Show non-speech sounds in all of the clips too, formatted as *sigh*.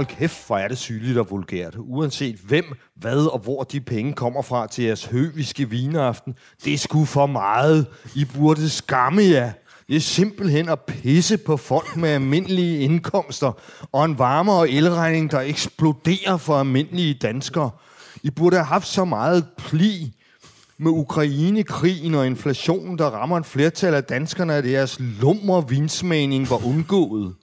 Hold kæft, hvor er det sygeligt og vulgært. Uanset hvem, hvad og hvor de penge kommer fra til jeres høviske vineaften, det er sgu for meget. I burde skamme jer. Det er simpelthen at pisse på folk med almindelige indkomster og en varme- og elregning, der eksploderer for almindelige danskere. I burde have haft så meget pli med Ukraine-krigen og inflationen, der rammer en flertal af danskerne, at jeres lummer vinsmagning var undgået.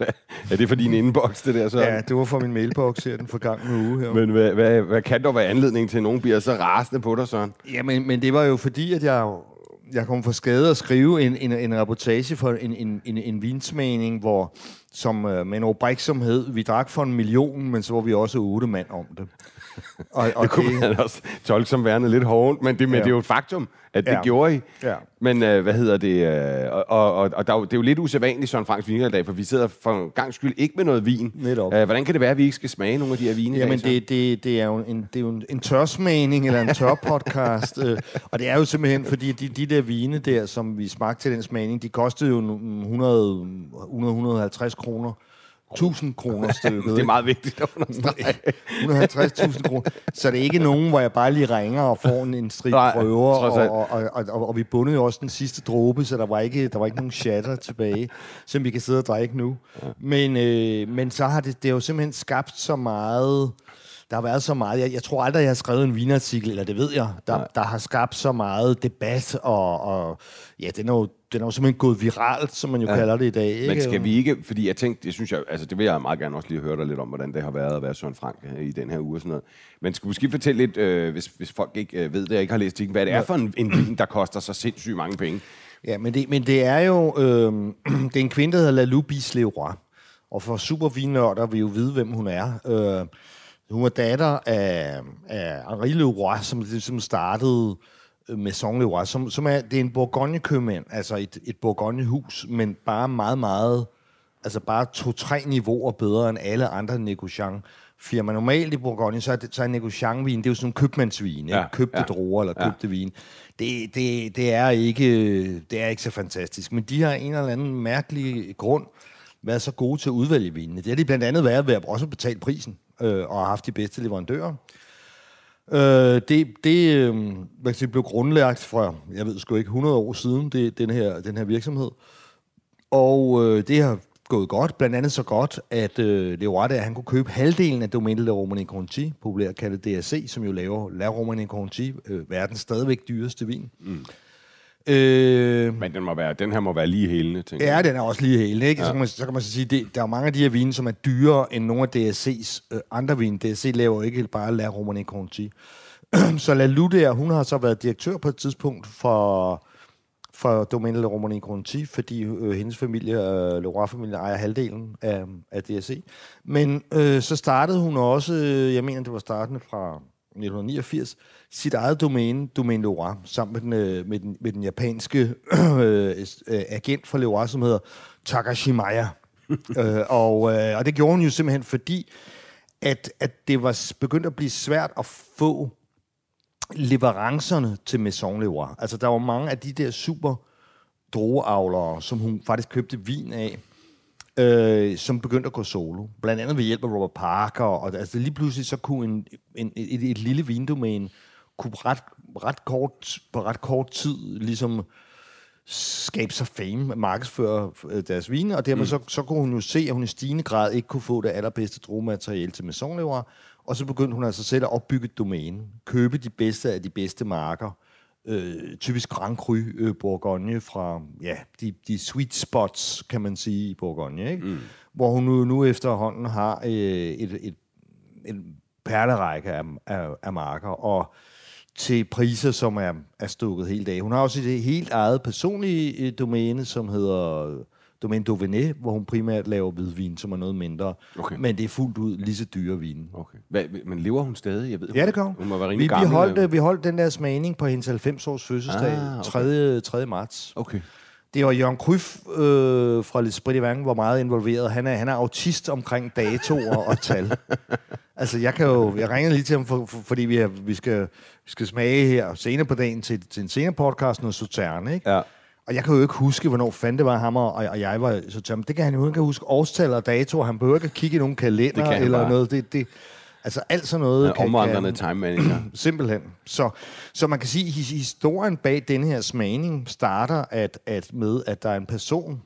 *laughs* Er det for din inbox, det der så? Ja, det var fra min mailbox her den forgangne uge her. Men hvad, hvad, hvad kan der være anledning til, at nogen bliver så rasende på dig, Søren? Ja, men, men det var jo fordi, at jeg, jeg kom for skade at skrive en, en, en reportage for en, en, en, en vinsmagning, hvor, som øh, med en opræksomhed, vi drak for en million, men så var vi også otte mand om det. Og, og det kunne det, man også tolke som værende lidt hårdt, men, det, men ja. det er jo et faktum, at det ja. gjorde I. Ja. Men øh, hvad hedder det? Øh, og og, og der, det er jo lidt usædvanligt, Søren Franks viner i dag, for vi sidder for en gang skyld ikke med noget vin. Netop. Øh, hvordan kan det være, at vi ikke skal smage nogle af de her vine? Jamen, det, det, det, er jo en, det er jo en, en tørsmagning eller en tørpodcast. øh, og det er jo simpelthen, fordi de, de der vine der, som vi smagte til den smagning, de kostede jo 100-150 kroner. 1000 kroner stykket. det er meget vigtigt at understrege. *laughs* 150.000 kroner. Så det er ikke nogen, hvor jeg bare lige ringer og får en, en strid prøver, og, og, og, og, og, vi bundede jo også den sidste dråbe, så der var ikke, der var ikke nogen shatter tilbage, som vi kan sidde og drikke nu. Men, øh, men så har det, det har jo simpelthen skabt så meget... Der har været så meget... Jeg, jeg tror aldrig, jeg har skrevet en vinartikel, eller det ved jeg, der, der har skabt så meget debat, og, og ja, den er jo den er jo simpelthen gået viralt, som man jo ja. kalder det i dag. Ikke? Men skal vi ikke, fordi jeg tænkte, det synes jeg, altså det vil jeg meget gerne også lige høre dig lidt om, hvordan det har været at være Søren Frank øh, i den her uge og sådan noget. Men skal vi måske fortælle lidt, øh, hvis, hvis folk ikke øh, ved det, og ikke har læst det, hvad det er for en, en vin, der koster så sindssygt mange penge? Ja, men det, men det er jo, øh, *clears throat* det er en kvinde, der hedder Lalou Bisleroy. Og for supervinnørder vil jo vide, hvem hun er. Øh, hun er datter af, af Henri Leroy, som, som startede Maison Leroy, som, som er, det er en Bourgogne-købmand, altså et, et Bourgogne-hus, men bare meget, meget, altså bare to-tre niveauer bedre end alle andre negociant firma. Normalt i Bourgogne, så er, det, så er negociant-vin, det er jo sådan en købmandsvin, ja, ikke? købte ja, druer eller købte ja. vin. Det, det, det, er ikke, det er ikke så fantastisk, men de har en eller anden mærkelig grund været så gode til at udvælge vinene. Det har de blandt andet været ved at også betale prisen, øh, og har haft de bedste leverandører. Øh, det det øh, hvad sige, blev grundlagt fra, jeg ved sgu ikke, 100 år siden, det, den, her, den her virksomhed. Og øh, det har gået godt, blandt andet så godt, at øh, det var det, at han kunne købe halvdelen af domænet La Romani Conti, populært kaldet DSC, som jo laver La Romani Conti, øh, verdens stadigvæk dyreste vin. Mm. Øh, Men den, må være, den her må være lige helende, tænker Ja, jeg. den er også lige helende. Ikke? Ja. Så, kan man, så kan man så sige, det, der er mange af de her vine, som er dyrere end nogle af DSC's øh, andre vine. DSC laver ikke bare La Romane Conti. *clears throat* så La der, hun har så været direktør på et tidspunkt for, for Domaine La Romane Conti, fordi øh, hendes familie, øh, Leroy-familien, ejer halvdelen af, af DSC. Men øh, så startede hun også, øh, jeg mener, det var startende fra 1989, sit eget domæne, Domaine Leroy, sammen med den, øh, med den, med den japanske *clears throat* øh, øh, agent for Leroy, som hedder Takashimaya. *laughs* øh, og, øh, og det gjorde hun jo simpelthen, fordi at, at det var begyndt at blive svært at få leverancerne til Maison Leroy. Altså, der var mange af de der super drogeavlere, som hun faktisk købte vin af, øh, som begyndte at gå solo. Blandt andet ved hjælp af Robert Parker. Og, altså, lige pludselig så kunne en, en, et, et lille vindomæne kunne ret, ret kort, på ret kort tid ligesom skabe sig fame, markedsføre øh, deres vine, og dermed mm. så, så kunne hun jo se, at hun i stigende grad ikke kunne få det allerbedste drogemateriale til Maison og så begyndte hun altså selv at opbygge et domæne, købe de bedste af de bedste marker, øh, typisk Grand Cru øh, Bourgogne fra ja, de, de sweet spots, kan man sige, i Bourgogne. Ikke? Mm. Hvor hun nu, nu efterhånden har øh, et, et, en perlerække af, af, af marker, og til priser, som er, er stukket helt af. Hun har også et helt eget personlige øh, domæne, som hedder Domaine Dauvenet, hvor hun primært laver hvidvin, som er noget mindre. Okay. Men det er fuldt ud lige så dyre vin. Okay. Hvad, men lever hun stadig? Jeg ved, ja, det gør hun. Hun må være vi, vi, holdt, vi holdt den der smagning på hendes 90-års fødselsdag, ah, okay. 3. 3. marts. Okay. Det var Jørgen Kryf øh, fra de Vang, var meget involveret. Han er, han er autist omkring datoer og tal. *laughs* altså, jeg kan jo... Jeg ringede lige til ham, for, for, fordi vi, er, vi, skal, vi skal smage her senere på dagen til, til en senere podcast, noget Sauterne, ikke? Ja. Og jeg kan jo ikke huske, hvornår fanden det var ham og, og jeg var så tømme. Det kan han jo ikke huske årstal og datoer. Han behøver ikke at kigge i nogen kalender eller bare. noget. Det, det, altså alt sådan noget. Ja, omvandrende time manager. *clears throat* simpelthen. Så, så man kan sige, at historien bag denne her smagning starter at, at med, at der er en person,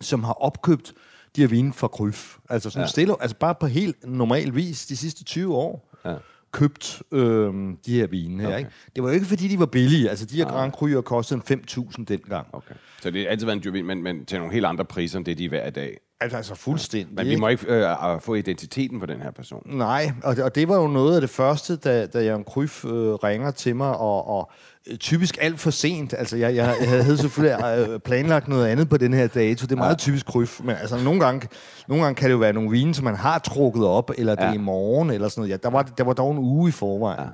som har opkøbt de her vine fra Kryf. Altså, sådan ja. stille, altså bare på helt normal vis de sidste 20 år. Ja købt øh, de her vine her. Okay. Ikke? Det var jo ikke, fordi de var billige. Altså, de her Grand Cru'er kostede 5.000 dengang. Okay. Så det har altid været en dyr vin, men, men til nogle helt andre priser, end det de er hver dag. Altså, altså fuldstændig. Men vi må ikke øh, få identiteten på den her person. Nej, og det, og det var jo noget af det første, da, da Jørgen Kryf øh, ringer til mig, og, og øh, typisk alt for sent. Altså, jeg, jeg, jeg havde selvfølgelig øh, planlagt noget andet på den her dato. Det er meget ja. typisk Kryf, men altså, nogle gange, nogle gange kan det jo være nogle vine, som man har trukket op, eller det ja. er i morgen, eller sådan noget. Ja, der, var, der var dog en uge i forvejen. Ja.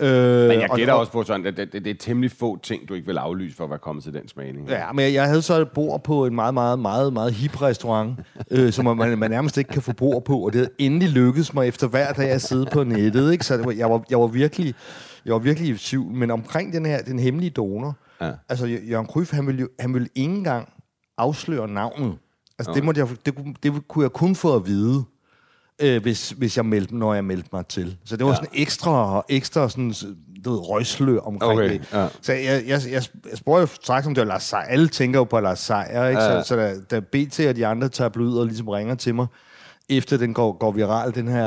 Øh, men jeg gætter og, også på sådan, at det, det, det er temmelig få ting, du ikke vil aflyse for at være kommet til den smagning. Ja, men jeg havde så et bord på en meget, meget, meget, meget hip restaurant, *laughs* øh, som man, man nærmest ikke kan få bord på, og det havde endelig lykkedes mig efter hver dag at sidde på nettet. Ikke? Så det var, jeg, var, jeg var virkelig jeg var virkelig i tvivl. Men omkring den her, den hemmelige donor, ja. altså Jørgen Kryf, han ville, jo, han ville ikke engang afsløre navnet. Altså, okay. det, måtte jeg, det, det kunne jeg kun få at vide øh, hvis, hvis jeg meldte, når jeg meldte mig til. Så det var ja. sådan ekstra, ekstra sådan, du ved, røgslø omkring okay, det. Ja. Så jeg, jeg, jeg, jeg spurgte jo straks, om det var Lars Seier. Alle tænker jo på Lars Seier, ikke? Ja. Så, så da, da BT og de andre og ligesom ringer til mig, efter den går, går viral, den her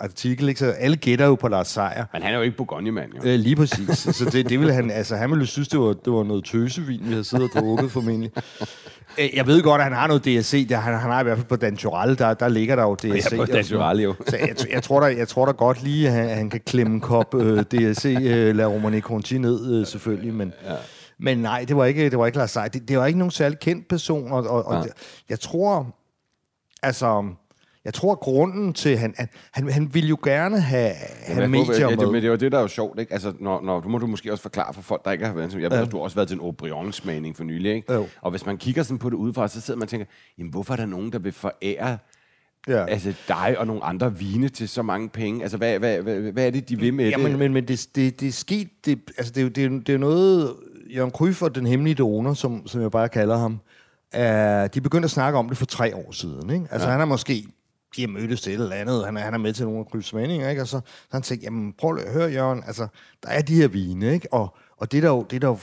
artikel. Ikke? Så alle gætter jo på Lars Seier. Men han er jo ikke Bourgogne-mand, jo. Øh, lige præcis. så det, det ville han, altså, han ville synes, det var, det var noget tøsevin, vi havde siddet og drukket formentlig. Øh, jeg ved godt, at han har noget DSC. Der, han, han har i hvert fald på Dantural, der, der ligger der jo DSC. Ja, på Dantural, jo. Så jeg, jeg, tror der, jeg tror der godt lige, at han, han kan klemme en kop øh, DSC, øh, La Romane Conti ned, øh, selvfølgelig, men... Ja. Men nej, det var ikke, det var ikke Lars Seier. Det, det var ikke nogen særlig kendt person, og, og, ja. og jeg tror, altså, jeg tror, grunden til, han, han, han ville jo gerne have, have medier ja, med. Men det var det, der er jo sjovt, ikke? Altså, når, når, du må du måske også forklare for folk, der ikke har været... Jeg ved, ja. du har også været til en Aubryon-smagning for nylig, ikke? Jo. Og hvis man kigger sådan på det udefra, så sidder man og tænker, jamen, hvorfor er der nogen, der vil forære Ja. Altså dig og nogle andre vine til så mange penge. Altså, hvad, hvad, hvad, hvad er det, de vil med ja, det? Men, men, men det, det, det er sket... Det, altså, det, det, det er noget... Jørgen Kryf og den hemmelige donor, som, som jeg bare kalder ham, er, de begyndte at snakke om det for tre år siden. Ikke? Altså, ja. han har måske de har mødtes til et eller andet, han er, han er med til nogle af Kryds meninger, ikke? Og så, så han tænkte, jamen prøv at høre, Jørgen, altså, der er de her vine, ikke? Og, og det er der jo, det er der jo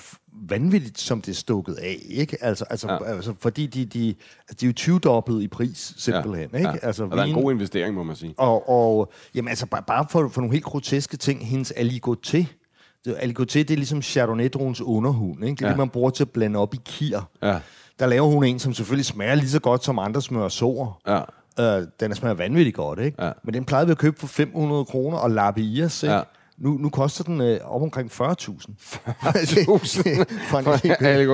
vanvittigt, som det er stukket af, ikke? Altså, altså, ja. altså fordi de, de, altså, de er jo 20 dobbelt i pris, simpelthen, ja. ikke? Ja. Altså, og der er en god investering, må man sige. Og, og jamen, altså, bare, bare for, for nogle helt groteske ting, hendes aligoté, aligoté, det er ligesom Chardonnay-druens underhund, ikke? Det er ja. det, man bruger til at blande op i kier. Ja. Der laver hun en, som selvfølgelig smager lige så godt som andre smør sår. Ja. Øh, den smager vanvittigt godt, ikke? Ja. Men den plejede vi at købe for 500 kroner og lappe i os, ikke? Ja. Nu, nu koster den øh, op omkring 40.000. 40.000? *laughs*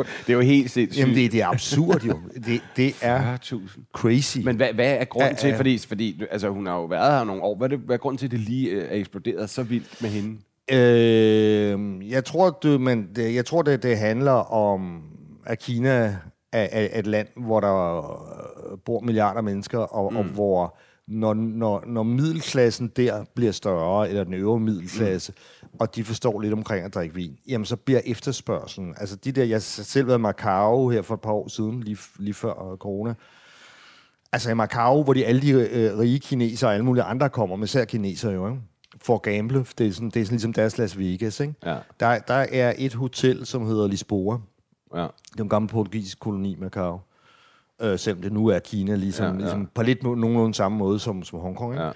*laughs* det er jo helt sindssygt. Jamen, det, det er absurd jo. Det, det er 40.000. crazy. Men hvad, hvad er grunden til, fordi, fordi altså, hun har jo været her nogle år, hvad er, det, hvad er grunden til, at det lige øh, er eksploderet så vildt med hende? Øh, jeg tror, det, men det, jeg tror det, det handler om, at Kina af, af et land, hvor der bor milliarder mennesker, og, mm. og hvor når, når, når middelklassen der bliver større, eller den øvre middelklasse, mm. og de forstår lidt omkring at drikke vin, jamen så bliver efterspørgselen, altså de der, jeg selv været i Macau her for et par år siden, lige, lige før uh, corona, altså i Macau, hvor de alle de øh, rige kinesere og alle mulige andre kommer, med især kinesere jo, ikke? for at gamble, det er sådan, det er sådan ligesom deres Las Vegas, ikke? Ja. Der, der er et hotel, som hedder Lisboa, Ja. Det er en gammel portugisisk koloni, Macau. Øh, selvom det nu er Kina, ligesom, ja, ja. ligesom på lidt nogenlunde samme måde som, som Hongkong. Ikke? Ja.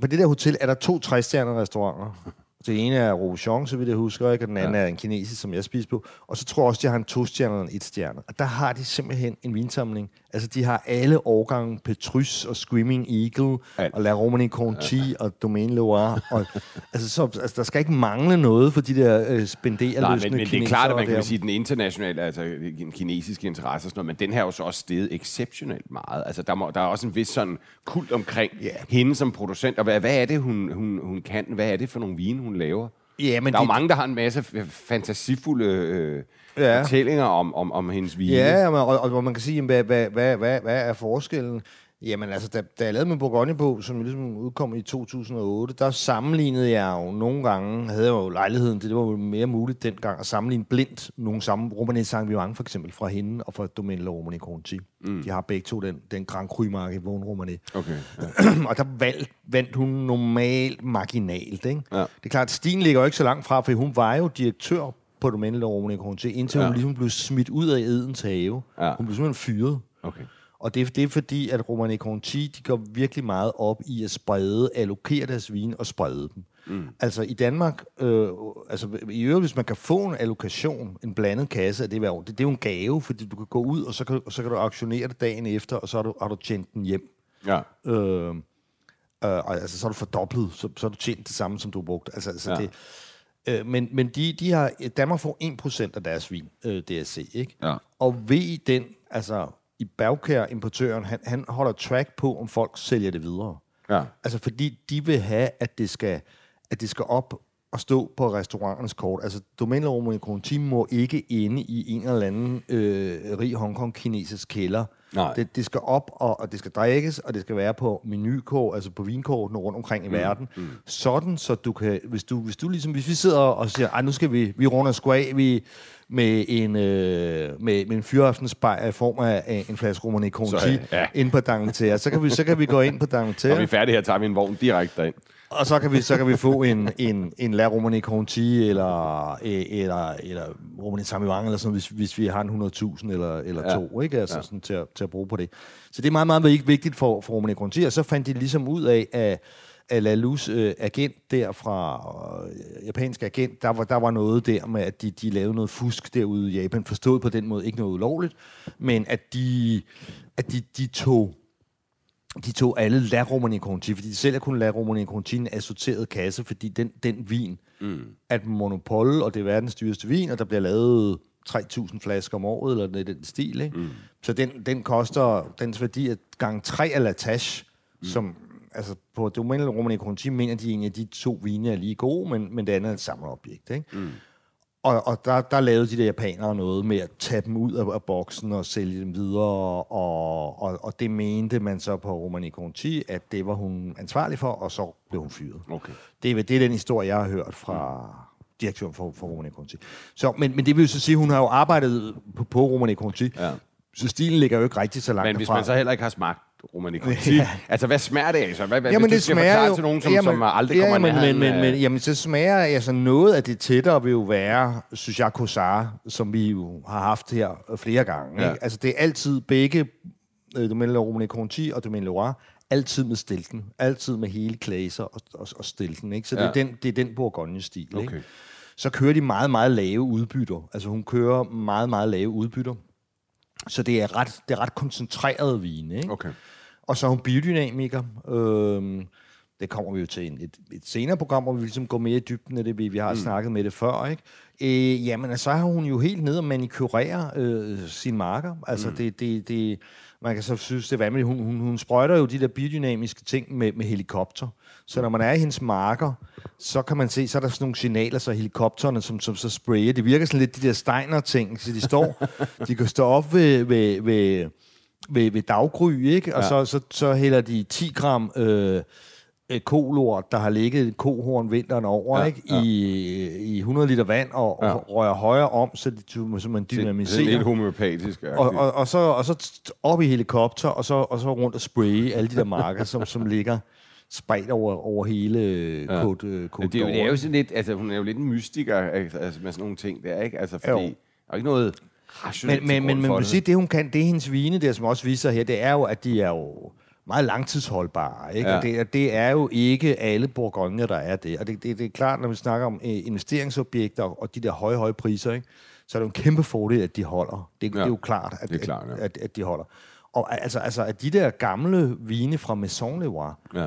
På det der hotel er der to træstjerner restauranter. Det ene er Rouchon, så vidt jeg husker, ikke? og den anden ja. er en kinesisk, som jeg spiser på. Og så tror jeg også, de har en to-stjerne og en et-stjerne. Og der har de simpelthen en vinsamling. Altså, de har alle årgange Petrus og Screaming Eagle ja. og La Romani Conti ja. og Domaine Loire. Og, altså, så, altså, der skal ikke mangle noget for de der øh, spenderer Nej, men, men det er klart, at man kan sige, den internationale, altså den kinesiske interesse og sådan noget, men den her er jo så også steget exceptionelt meget. Altså, der, må, der er også en vis sådan kult omkring yeah. hende som producent, og hvad, hvad er det, hun, hun, hun kan? Hvad er det for nogle vine, hun laver? Ja, men der er jo mange, der har en masse fantasifulde øh, ja. fortællinger om, om, om hendes vine. Ja, og, og, og man kan sige, hvad, hvad, hvad, hvad, hvad er forskellen? Jamen altså, da, da jeg lavede min Bourgogne på, som ligesom udkom i 2008, der sammenlignede jeg jo nogle gange, havde jeg jo lejligheden, det var jo mere muligt dengang, at sammenligne blindt nogle samme Romané Saint-Vivant for eksempel fra hende og fra Domaine Romané Conti. Mm. De har begge to den, den Grand Cru-marke i Vågen Romané. Okay. *clears throat* og der valg, vandt hun normalt marginalt. Ikke? Ja. Det er klart, at stilen ligger jo ikke så langt fra, for hun var jo direktør på Domaine Romané Conti, indtil ja. hun ligesom blev smidt ud af Edens have. Ja. Hun blev simpelthen fyret. Okay. Og det, det er fordi, at Romane Conti, de går virkelig meget op i at sprede, allokere deres vin og sprede dem. Mm. Altså i Danmark, øh, altså i øvrigt, hvis man kan få en allokation, en blandet kasse af det hver år, det, det er jo en gave, fordi du kan gå ud, og så kan, og så kan du auktionere det dagen efter, og så har du, har du tjent den hjem. Ja. Øh, øh, altså så har du fordoblet, så, så har du tjent det samme, som du har brugt. Altså, altså ja. det, øh, men men de, de har, Danmark får 1% af deres vin, øh, DSC, ikke? Ja. Og ved den, altså i Bagkær, importøren, han, han holder track på, om folk sælger det videre. Ja. Altså, fordi de vil have, at det skal, at det skal op og stå på restauranternes kort. Altså, Conti må ikke inde i en eller anden øh, rig Hongkong-kinesisk kælder. Nej. Det, det skal op, og, og det skal drikkes, og det skal være på menukort, altså på vinkortene rundt omkring i mm. verden. Mm. Sådan, så du kan, hvis du, hvis du ligesom, hvis vi sidder og siger, nu skal vi, vi runder sgu af, vi, med en, øh, med, med en fyraftensbej i form af en flaske Romane Conti ja. ind på Dangleterre. Så kan vi, så kan vi gå ind på Dangleterre. Når vi er færdige her, tager vi en vogn direkte derind. Og så kan vi, så kan vi få en, en, en La Romane Conti, eller, eller, eller Romane Samivang, eller sådan, hvis, hvis vi har en 100.000 eller, eller ja. to, ikke? Altså, ja. sådan, til, at, til at bruge på det. Så det er meget, meget vigtigt for, for Romane Conti, og så fandt de ligesom ud af, at af Lalus øh, agent der fra øh, japansk agent, der var, der var noget der med, at de, de lavede noget fusk derude i Japan, forstået på den måde, ikke noget ulovligt, men at de, at de, de tog de tog alle La Romani Conti, fordi de sælger kun La Romani Conti en assorteret kasse, fordi den, den vin mm. er monopol, og det er verdens dyreste vin, og der bliver lavet 3.000 flasker om året, eller den stil. Ikke? Mm. Så den, den koster, dens værdi er gang 3 af Latache, mm. som altså på Domenico Romani Conti mener de egentlig, at de to vine er lige gode, men, men det andet er et samlerobjekt. Ikke? Mm. Og, og der, der lavede de der japanere noget med at tage dem ud af, af boksen og sælge dem videre, og, og, og det mente man så på Romani Conti, at det var hun ansvarlig for, og så blev hun fyret. Okay. Det, det er den historie, jeg har hørt fra direktøren for, for Romani Conti. Så, men, men det vil jo så sige, at hun har jo arbejdet på, på Romani Conti, ja. så stilen ligger jo ikke rigtig så langt Men hvis derfra. man så heller ikke har smagt Romani Conti. *laughs* Ja. Altså, hvad smager det af? Så? Hvad, jamen, det smager jo... til nogen, som, jamen, som aldrig kommer men, men, men, men, jamen, så smager altså noget af det tættere vil jo være, synes jeg, Kosar, som vi jo har haft her flere gange. Ja. Ikke? Altså, det er altid begge, øh, mener Romani Conti og mener Loire, altid med stilten. Altid med hele klæser og, og, og stilten. Ikke? Så ja. det, er den, det er den Bourgogne-stil. Okay. Ikke? Så kører de meget, meget lave udbytter. Altså, hun kører meget, meget lave udbytter. Så det er ret, det er ret koncentreret vin. Ikke? Okay. Og så er hun biodynamiker. Øhm, det kommer vi jo til et, et senere program, hvor vi ligesom går mere i dybden af det, vi, vi har mm. snakket med det før. Ikke? Øh, jamen, så har hun jo helt ned og manikurere øh, sine marker. Altså, mm. det, det, det, man kan så synes, det er vanvittigt. Hun, hun, hun sprøjter jo de der biodynamiske ting med, med helikopter. Så når man er i hendes marker, så kan man se, så er der sådan nogle signaler, så helikopterne, som, som så sprayer. Det virker sådan lidt de der Steiner-ting, så de står, *laughs* de kan stå op ved, ved, ved, ved, ved daggry, ikke? Og ja. så, så, så hælder de 10 gram øh, øh, kolort, der har ligget kohorn vinteren over, ja, ikke? Ja. I, I 100 liter vand og, ja. og rører højere om, så, de, så man dynamiserer. Det er lidt homeopatisk. Og, og, og, så, og så op i helikopter, og så, og så rundt og spraye alle de der marker, som, som ligger spredt over, over hele ja. kode, øh, kode det, er jo, det er jo sådan lidt, altså hun er jo lidt en mystiker altså, med sådan nogle ting der, ikke? Altså fordi, jo. der er ikke noget men, men, men, men man sige, det hun kan, det er hendes vine der, som også viser her, det er jo, at de er jo meget langtidsholdbare. Ikke? Ja. Og det, det er jo ikke alle Bourgogne, der er det. Og det, det, det er klart, når vi snakker om øh, investeringsobjekter og de der høje, høje priser, ikke? så er det jo en kæmpe fordel, at de holder. Det, ja. det er jo klart, at, det er klart ja. at, at, at de holder. Og altså, altså, at de der gamle vine fra Maison Leroy, ja.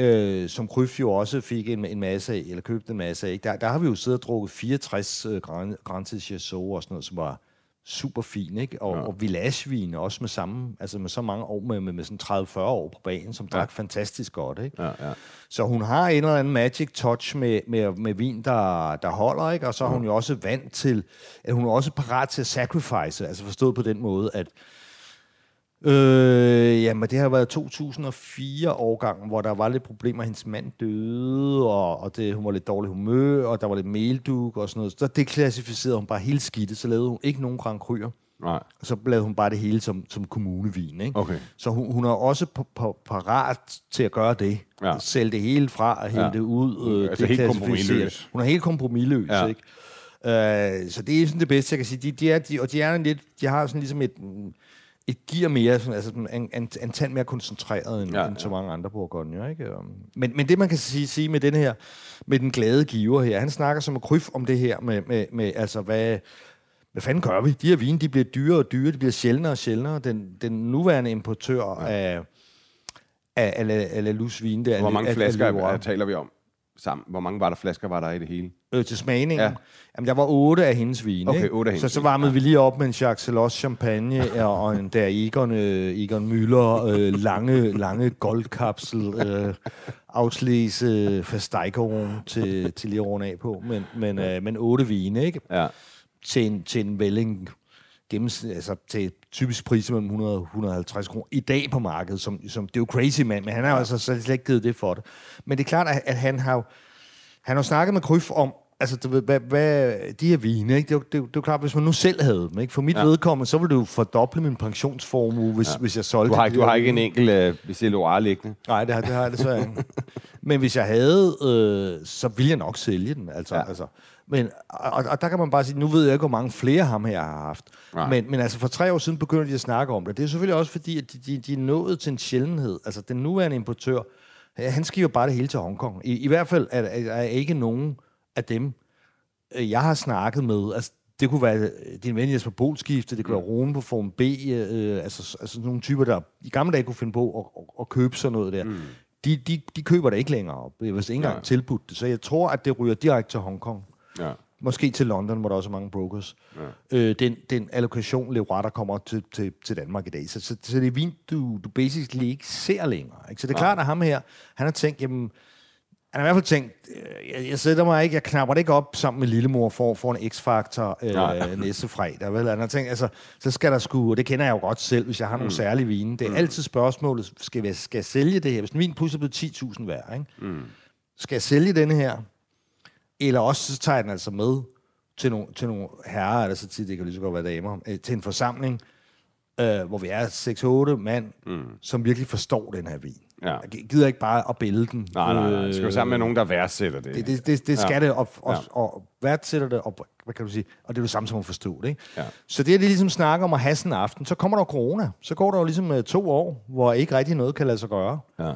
Øh, som Kryf jo også fik en, en masse af, eller købte en masse af, der, der har vi jo siddet og drukket 64 uh, Grand, Grand Chasseau og sådan noget, som var super fin, ikke? Og, ja. og villagevin også med samme, altså med så mange år, med, med, med sådan 30-40 år på banen, som drak ja. fantastisk godt, ikke? Ja, ja. Så hun har en eller anden magic touch med, med, med vin, der, der holder, ikke? Og så er hun jo også vant til, at hun er også parat til at sacrifice, altså forstået på den måde, at Øh, jamen, det har været 2004-årgangen, hvor der var lidt problemer. Hendes mand døde, og, og det, hun var lidt dårlig humør, og der var lidt melduk og sådan noget. Så det klassificerede hun bare helt skidtet. Så lavede hun ikke nogen Grand Cru'er. Nej. Og så lavede hun bare det hele som, som kommunevin. Ikke? Okay. Så hun, hun er også på, på, parat til at gøre det. Ja. Sælge det hele fra og hælde ja. det ud. Øh, altså det helt kompromilløs. Hun er helt kompromilløs. Ja. Ikke? Øh, så det er sådan det bedste, jeg kan sige. De, de, er, de, og de, er lidt, de har sådan ligesom et et gear mere, sådan, altså en, en, en tand mere koncentreret end, ja, end så mange andre Bourgogne, ikke? Men, men det man kan sige, sige med den her, med den glade giver her, han snakker som en kryf om det her med, med, med altså hvad, hvad fanden gør vi? De her vine, de bliver dyrere og dyrere, de bliver sjældnere og sjældnere. Den, den nuværende importør ja. af, af, af, af, af La Luz vine, der, Hvor mange flasker af, af, taler vi om? Sammen. Hvor mange var der flasker var der i det hele? Øh, til smagningen? Ja. Jamen, der var otte af hendes vine. Okay, otte af hendes Så så varmede ja. vi lige op med en Jacques Celos champagne *laughs* og en der Egon, øh, Egon Müller øh, lange, lange goldkapsel øh, afslæse øh, fasteigeron til, til lige at af på. Men, men, øh, men otte vine, ikke? Ja. Til en, til en velling gennems, altså til typisk pris mellem 100 150 kroner i dag på markedet. Som, som, det er jo crazy, mand, men han har jo altså slet ikke givet det for det. Men det er klart, at, at han har han har snakket med Kryf om, altså, du ved, hvad, hvad, de her vine, ikke? Det, er, det, det er klart, hvis man nu selv havde dem, ikke? For mit ja. vedkommende, så ville du fordoble min pensionsformue, hvis, ja. hvis jeg solgte Du har, du har ikke en enkelt uh, Vicilloire liggende? Nej, det har, det har jeg desværre ikke. *laughs* Men hvis jeg havde, øh, så ville jeg nok sælge den. Altså, ja. altså, men, og, og der kan man bare sige, nu ved jeg ikke, hvor mange flere ham her har haft. Men, men altså for tre år siden begynder de at snakke om det. Det er selvfølgelig også fordi, at de, de, de er nået til en sjældenhed. Altså den nuværende importør, han skriver bare det hele til Hongkong. I, i hvert fald er, er, er ikke nogen af dem, øh, jeg har snakket med. Altså, det kunne være din ven Jesper Bolskifte, det kunne mm. være Rune på Form B, øh, altså, altså nogle typer, der i gamle dage kunne finde på at, at, at købe sådan noget der. Mm. De, de, de køber det ikke længere op. Det er vist ikke engang ja. tilbudt det. Så jeg tror, at det ryger direkte til Hongkong. Ja. Måske til London, hvor der også er mange brokers. Ja. Øh, den, den allokation Leroy, der kommer til, til, til Danmark i dag. Så, så, så det er vin, du, du basically ikke ser længere. Ikke? Så det er ja. klart, at ham her, han har tænkt, jamen, han har i hvert fald tænkt, øh, jeg, jeg sætter mig ikke, jeg knapper det ikke op sammen med lillemor for, for en X-Factor øh, *laughs* næste fredag. Vel? Han har tænkt, altså, så skal der sgu, og det kender jeg jo godt selv, hvis jeg har nogle mm. særlige vine. Det er mm. altid spørgsmålet, skal jeg, skal jeg sælge det her? Hvis en vin pludselig er blevet 10.000 værd, ikke? Mm. skal jeg sælge denne her? Eller også så tager jeg den altså med til nogle, til nogle herrer, eller så tit, det kan lige så godt være damer, øh, til en forsamling, øh, hvor vi er 6-8 mand, mm. som virkelig forstår den her vin. Ja. Jeg gider ikke bare at bælde den. Nej, nej, nej. Det skal jo sammen med nogen, der værdsætter det. Det, det, det, det skal ja. det, og, og, ja. og værdsætter det, og hvad kan du sige, og det er det samme som at forstå det. Ikke? Ja. Så det er det ligesom snakker om at have sådan en aften. Så kommer der corona. Så går der jo ligesom uh, to år, hvor ikke rigtig noget kan lade sig gøre. Ja.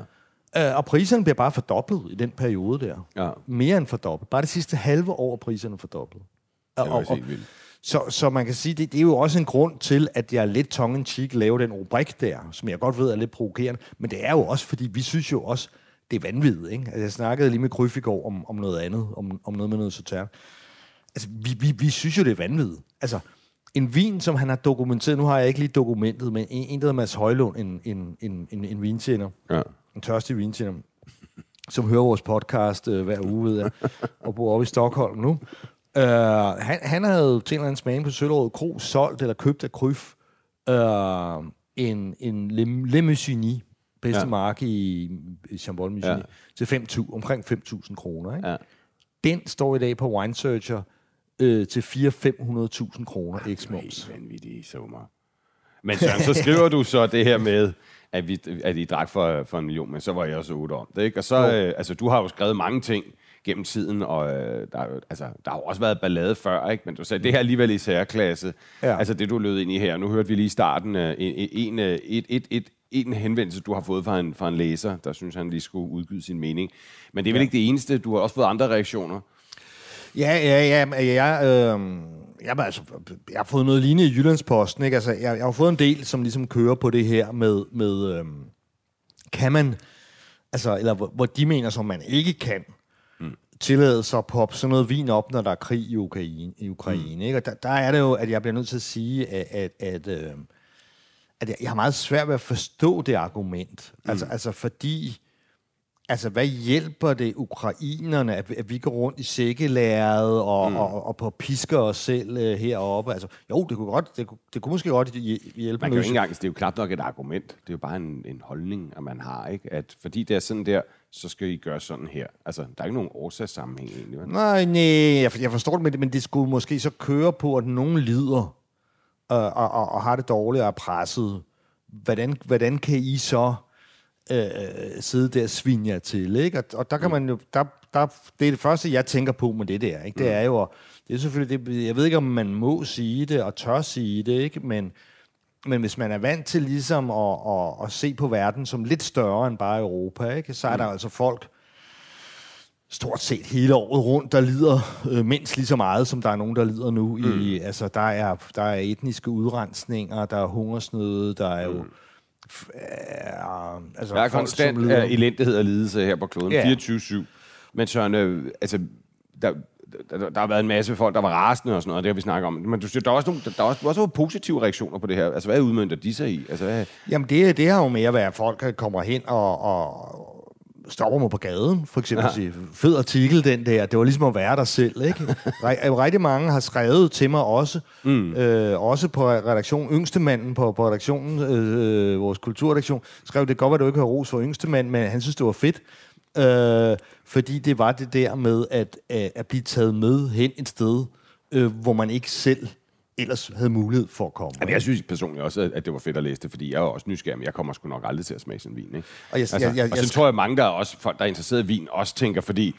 Uh, og priserne bliver bare fordoblet i den periode der. Ja. Mere end fordoblet. Bare det sidste halve år er priserne fordoblet. Det var og, og, vildt. Så, så man kan sige, det, det er jo også en grund til, at jeg er lidt tongue cheek laver den rubrik der, som jeg godt ved er lidt provokerende. Men det er jo også, fordi vi synes jo også, det er vanvittigt. Ikke? Altså, jeg snakkede lige med Kryf i går om, om noget andet, om, om noget med noget sotern. Altså, vi, vi, vi synes jo, det er vanvittigt. Altså, en vin, som han har dokumenteret, nu har jeg ikke lige dokumentet, men en, en der hedder Mads Højlund, en, en, en, en, en vintjener, ja. En tørstig vintjener, som hører vores podcast øh, hver uge, ved jeg, *laughs* og bor oppe i Stockholm nu. Uh, han, han havde til en eller anden smag på Søllerød Kro solgt eller købt af Kryf uh, en, en Le, Le bedste ja. marke i, i Chambol ja. til 5, omkring 5.000 kroner. Ikke? Ja. Den står i dag på Wine Searcher øh, til 400-500.000 kroner ex-moms. Det er vanvittigt summer. Men Søren, så skriver du så det her med, at, vi, at I drak for, for en million, men så var jeg også otte om det. Ikke? Og så, øh, altså, du har jo skrevet mange ting gennem tiden, og øh, der, altså, der har jo også været ballade før, ikke? men du sagde, det her alligevel i særklasse, ja. altså det du lød ind i her. Nu hørte vi lige i starten øh, en, en, øh, et, et, et, en henvendelse, du har fået fra en, fra en læser, der synes, han lige skulle udgive sin mening. Men det er vel ja. ikke det eneste. Du har også fået andre reaktioner. Ja, ja, ja. Jeg, øh, jeg, altså, jeg har fået noget lignende i Jyllandsposten. Ikke? Altså, jeg, jeg har fået en del, som ligesom kører på det her med, med øh, kan man, altså, eller hvor, hvor de mener, som man ikke kan, mm. tillade sig at poppe sådan noget vin op, når der er krig i Ukraine. I Ukraine mm. ikke? Og der, der er det jo, at jeg bliver nødt til at sige, at, at, at, øh, at jeg, jeg har meget svært ved at forstå det argument. Mm. Altså, altså fordi Altså, hvad hjælper det ukrainerne, at, at vi går rundt i sækkelæret og, mm. og, og, på pisker os selv uh, heroppe? Altså, jo, det kunne, godt, det, kunne, det kunne måske godt hjælpe. Man kan jo ikke engang, det er jo knap nok et argument. Det er jo bare en, en holdning, at man har, ikke? At fordi det er sådan der, så skal I gøre sådan her. Altså, der er ikke nogen årsagssammenhæng egentlig. Vel? Nej, nej, jeg, jeg forstår det, men, men det skulle måske så køre på, at nogen lider øh, og, og, og har det dårligt og er presset. Hvordan, hvordan kan I så øh, sidde der og svine jer til, ikke? Og, og der kan man jo, der, der, det er det første, jeg tænker på med det der, ikke? Det mm. er jo, det er selvfølgelig, det, jeg ved ikke, om man må sige det, og tør sige det, ikke? Men, men hvis man er vant til ligesom at, at, at se på verden som lidt større end bare Europa, ikke? så er der mm. altså folk, stort set hele året rundt, der lider øh, mindst lige så meget, som der er nogen, der lider nu. Mm. I, altså, der er, der er etniske udrensninger, der er hungersnød, der er jo mm altså, der er konstant lider... elendighed og lidelse her på kloden, ja. 24-7. Men Søren, øh, altså, der, der, der har været en masse folk, der var rasende og sådan noget, det har vi snakket om. Men du siger, der er også, nogle, der, der er også, også positive reaktioner på det her. Altså, hvad udmyndter de sig i? Altså, hvad... Jamen, det, det har jo mere været, at folk kommer hen og, og stopper mig på gaden, for eksempel ja. sige, fed artikel den der, det var ligesom at være der selv, ikke? *laughs* Rigtig mange har skrevet til mig også, mm. øh, også på redaktionen, yngstemanden på, på redaktionen, øh, vores kulturredaktion, skrev, det godt at du ikke har ros for yngstemanden, men han synes, det var fedt, øh, fordi det var det der med at, at, at blive taget med hen et sted, øh, hvor man ikke selv ellers havde mulighed for at komme. Jamen, jeg synes personligt også, at det var fedt at læse det, fordi jeg er også nysgerrig, men jeg kommer sgu nok aldrig til at smage sådan en vin. Ikke? Og, jeg, altså, jeg, jeg, og så jeg, tror jeg, mange, der er også folk, der er interesseret i vin, også tænker, fordi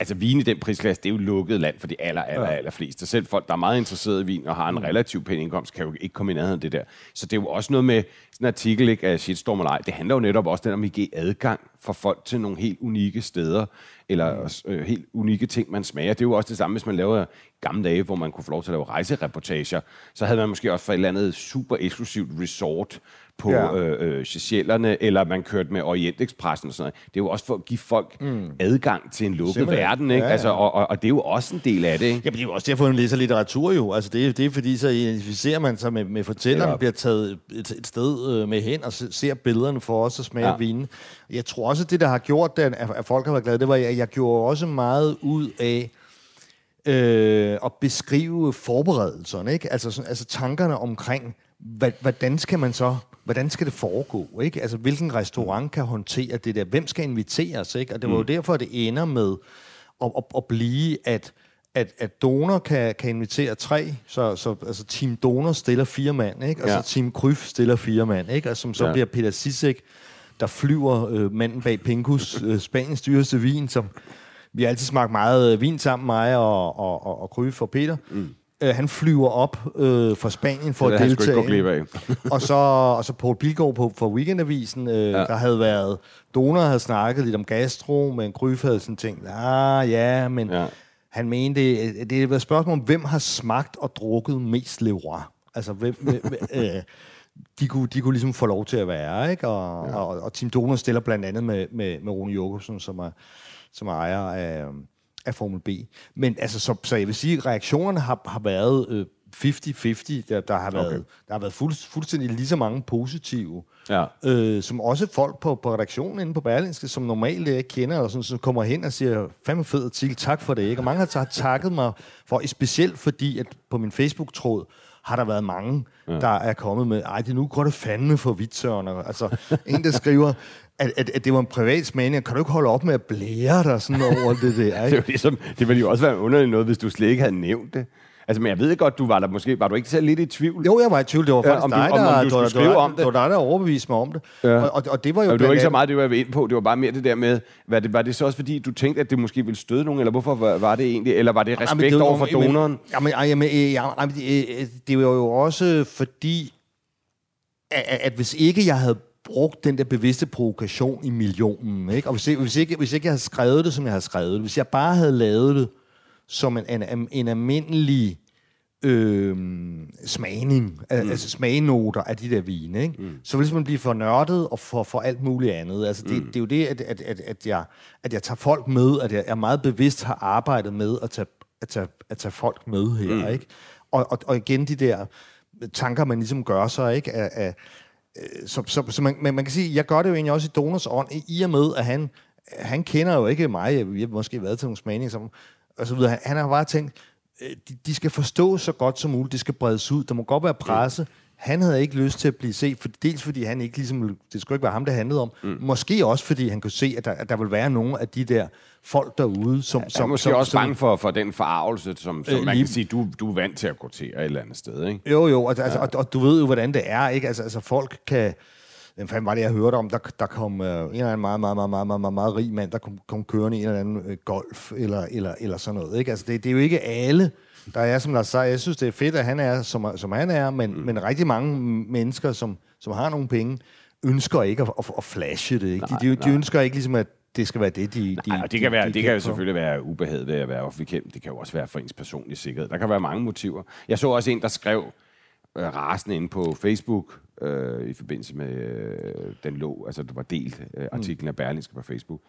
altså vin i den prisklasse, det er jo lukket land for de aller, aller, aller fleste. Selv folk, der er meget interesseret i vin og har en mm. relativt pæn indkomst, kan jo ikke komme i nærheden af det der. Så det er jo også noget med sådan en artikel ikke, af Shitstorm og Det handler jo netop også om at give adgang for folk til nogle helt unikke steder, eller mm. øh, helt unikke ting, man smager. Det er jo også det samme, hvis man laver gamle dage, hvor man kunne få lov til at lave rejsereportager. Så havde man måske også for et eller andet super eksklusivt resort, på ja. øh, øh, Seychellerne, eller man kørte med Orientexpressen og sådan noget. Det er jo også for at give folk mm. adgang til en lukket Simpelthen. verden, ikke? Ja, ja. Altså, og, og, og det er jo også en del af det, ikke? Jamen, det er jo også derfor, man læser litteratur jo. Altså, det, er, det er fordi, så identificerer man sig med, med fortælleren, ja. bliver taget et, et sted øh, med hen og ser billederne for os og smager ja. vinen. Jeg tror også, at det, der har gjort det, at, at folk har været glade, det var, at jeg gjorde også meget ud af øh, at beskrive forberedelserne, ikke? Altså, altså tankerne omkring, hvad, hvordan skal man så hvordan skal det foregå? Ikke? Altså, hvilken restaurant kan håndtere det der? Hvem skal inviteres? Ikke? Og det var jo mm. derfor, det ender med at, at, at blive, at, at, at donor kan, kan invitere tre, så, så altså Team Donor stiller fire mand, ikke? og ja. så Team Kryf stiller fire mand, ikke? og som så ja. bliver Peter Sisek, der flyver øh, manden bag Pinkus, øh, Spaniens dyreste vin, som vi har altid smagt meget øh, vin sammen, mig og, og, og, og Kryf og Peter. Mm. Øh, han flyver op øh, fra Spanien for det at deltage. og, så, og så Paul Bilgaard på, for Weekendavisen, øh, ja. der havde været... Donor havde snakket lidt om gastro, men Gryf havde sådan tænkt, ah ja, men ja. han mente, det, det er et spørgsmål om, hvem har smagt og drukket mest Leroy? Altså, hvem, hvem, øh, de kunne, de kunne ligesom få lov til at være, ikke? Og, ja. og, og Tim Donor stiller blandt andet med, med, med Rune Jokobsen, som er, som er ejer af, af Formel B. Men altså, så, så jeg vil sige, at reaktionerne har, har været øh, 50-50. Der, der har været, okay. der har været fuld, fuldstændig lige så mange positive, ja. øh, som også folk på, på redaktionen inde på Berlingske, som normalt jeg kender, og sådan, som kommer hen og siger, fandme fed artikel, tak for det. Ikke? Og mange har takket mig for, specielt fordi, at på min Facebook-tråd, har der været mange, ja. der er kommet med, ej, det nu går det fandme for vidt, Altså, en, der skriver, at, at, at det var en privat smagning. Kan du ikke holde op med at blære dig sådan over det der? *laughs* Ikke? det, ligesom, det ville jo også være underligt noget, hvis du slet ikke havde nævnt det. Altså, men jeg ved godt, du var der måske, var du ikke selv lidt i tvivl? Jo, jeg var i tvivl. Det var faktisk ja, om du, dig, der, om, om du, du, skrive der, om det. Det var dig, der overbeviste mig om det. Ja. Og, og, og, det var jo... Ja, det var ikke så meget det, jeg var ind på. Det var bare mere det der med, var det, var det så også fordi, du tænkte, at det måske ville støde nogen, eller hvorfor var, var det egentlig? Eller var det respekt jamen, det, over for donoren? Jamen, jamen, jamen, det var jo også fordi, at, at hvis ikke jeg havde brugt den der bevidste provokation i millionen. Ikke? Og hvis, jeg, hvis, ikke, hvis ikke jeg havde skrevet det, som jeg havde skrevet det, hvis jeg bare havde lavet det som en, en, en almindelig øh, smagning, mm. altså smagnoter af de der vine, ikke? Mm. så vil man blive for nørdet og for, for alt muligt andet. Altså, det, mm. det er jo det, at, at, at, at, jeg, at jeg tager folk med, at jeg, jeg meget bevidst har arbejdet med at tage, at tage, at tage folk med her. Mm. Ikke? Og, og, og igen de der tanker, man ligesom gør sig, ikke? Af, af, så, så, så man, man, man kan sige, jeg gør det jo egentlig også i Donors ånd, i og med, at han, han kender jo ikke mig, vi har måske været til nogle smagninger, som, og så videre. Han, han har bare tænkt, øh, de, de skal forstå så godt som muligt, det skal bredes ud, der må godt være presse, han havde ikke lyst til at blive set, for, dels fordi han ikke ligesom, det skulle ikke være ham, det handlede om. Mm. Måske også fordi han kunne se, at der, at der vil være nogle af de der folk derude, som... Ja, som måske som, også som, bange for, for den forarvelse, som, som øh, man lige, kan sige, du, du er vant til at gå til et eller andet sted, ikke? Jo, jo, og, altså, ja. og, og du ved jo, hvordan det er, ikke? Altså, altså folk kan... Hvem fanden var det, jeg hørte om? Der, der kom uh, en eller anden meget, meget, meget, meget, meget, meget, meget rig mand, der kom, kom kørende i en eller anden uh, golf, eller, eller, eller sådan noget, ikke? Altså, det, det er jo ikke alle der er, som Lars sagde, jeg synes, det er fedt, at han er, som, som han er, men, mm. men rigtig mange mennesker, som, som har nogle penge, ønsker ikke at, at, at flashe det. Ikke? Nej, de, de, de ønsker ikke ligesom, at det skal være det, de... de Nej, det kan, være, de, det kan jo selvfølgelig være ubehaget ved at være offentlig Det kan jo også være for ens personlige sikkerhed. Der kan være mange motiver. Jeg så også en, der skrev øh, rasende inde på Facebook, øh, i forbindelse med øh, den lå, altså det var delt øh, artiklen mm. af Berlingske på Facebook,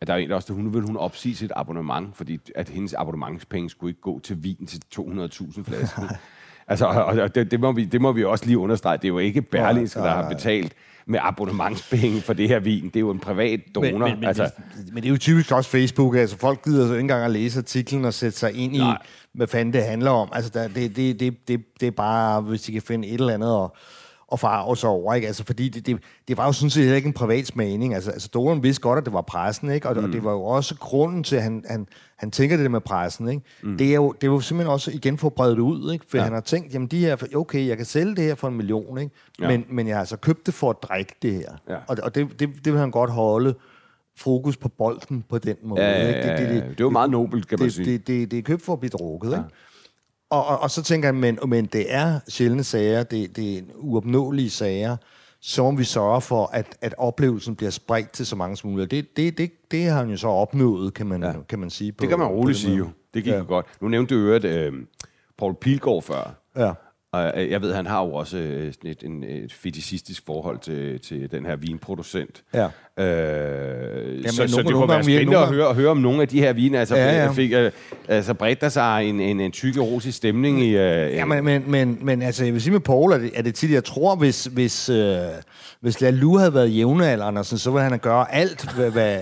at der er en, der også, hun vil hun opsige sit abonnement, fordi at hendes abonnementspenge skulle ikke gå til vin til 200.000 flasker. *laughs* altså, og det, det, må vi, det må vi også lige understrege. Det er jo ikke Berlingske, der har betalt med abonnementspenge for det her vin. Det er jo en privat donor. Men, men, altså. men, men det er jo typisk også Facebook. Altså, folk gider så ikke engang at læse artiklen og sætte sig ind i, Nej. hvad fanden det handler om. Altså, der, det, det, det, det, det er bare, hvis de kan finde et eller andet og og farve sig over, ikke? Altså, fordi det, det, det var jo sådan set ikke en privat smagning. Altså, altså Doren vidste godt, at det var pressen, ikke? Og, mm. og det var jo også grunden til, at han, han, han tænker det med pressen, ikke? Mm. Det, er jo, det er jo simpelthen også igen for bredt ud, ikke? For ja. han har tænkt, jamen de her, okay, jeg kan sælge det her for en million, ikke? Ja. Men, men jeg har altså købt det for at drikke det her. Ja. Og, og det, det, det vil han godt holde fokus på bolden på den måde. Ja, ja, ja, ja. Det, det, det, det, det er jo meget nobelt, kan man det, sige. Det, det, det er købt for at blive drukket, ja. ikke? Og, og, og så tænker jeg, men, men det er sjældne sager, det, det er uopnåelige sager, så må vi sørge for, at, at oplevelsen bliver spredt til så mange som muligt. Det, det, det, det har han jo så opnået, kan man, ja. kan man sige. På, det kan man roligt sige jo. Det gik ja. godt. Nu nævnte du øvrigt øh, Paul Pilgaard før. Ja. Og øh, jeg ved, han har jo også øh, et, en, et fetisistisk forhold til, til den her vinproducent. Ja. Øh, Jamen, så, så det kunne være spændende at høre, at høre om nogle af de her vine. Altså, ja, ja. Fik, uh, altså bredte der sig en, en, en tyk erotisk stemning i... Uh, ja, men, men, men, men altså, jeg vil sige med Paul, er det, er det tit, jeg tror, hvis, hvis, uh, hvis Lalu havde været jævnealderen, altså, så ville han gøre alt, hvad, hvad,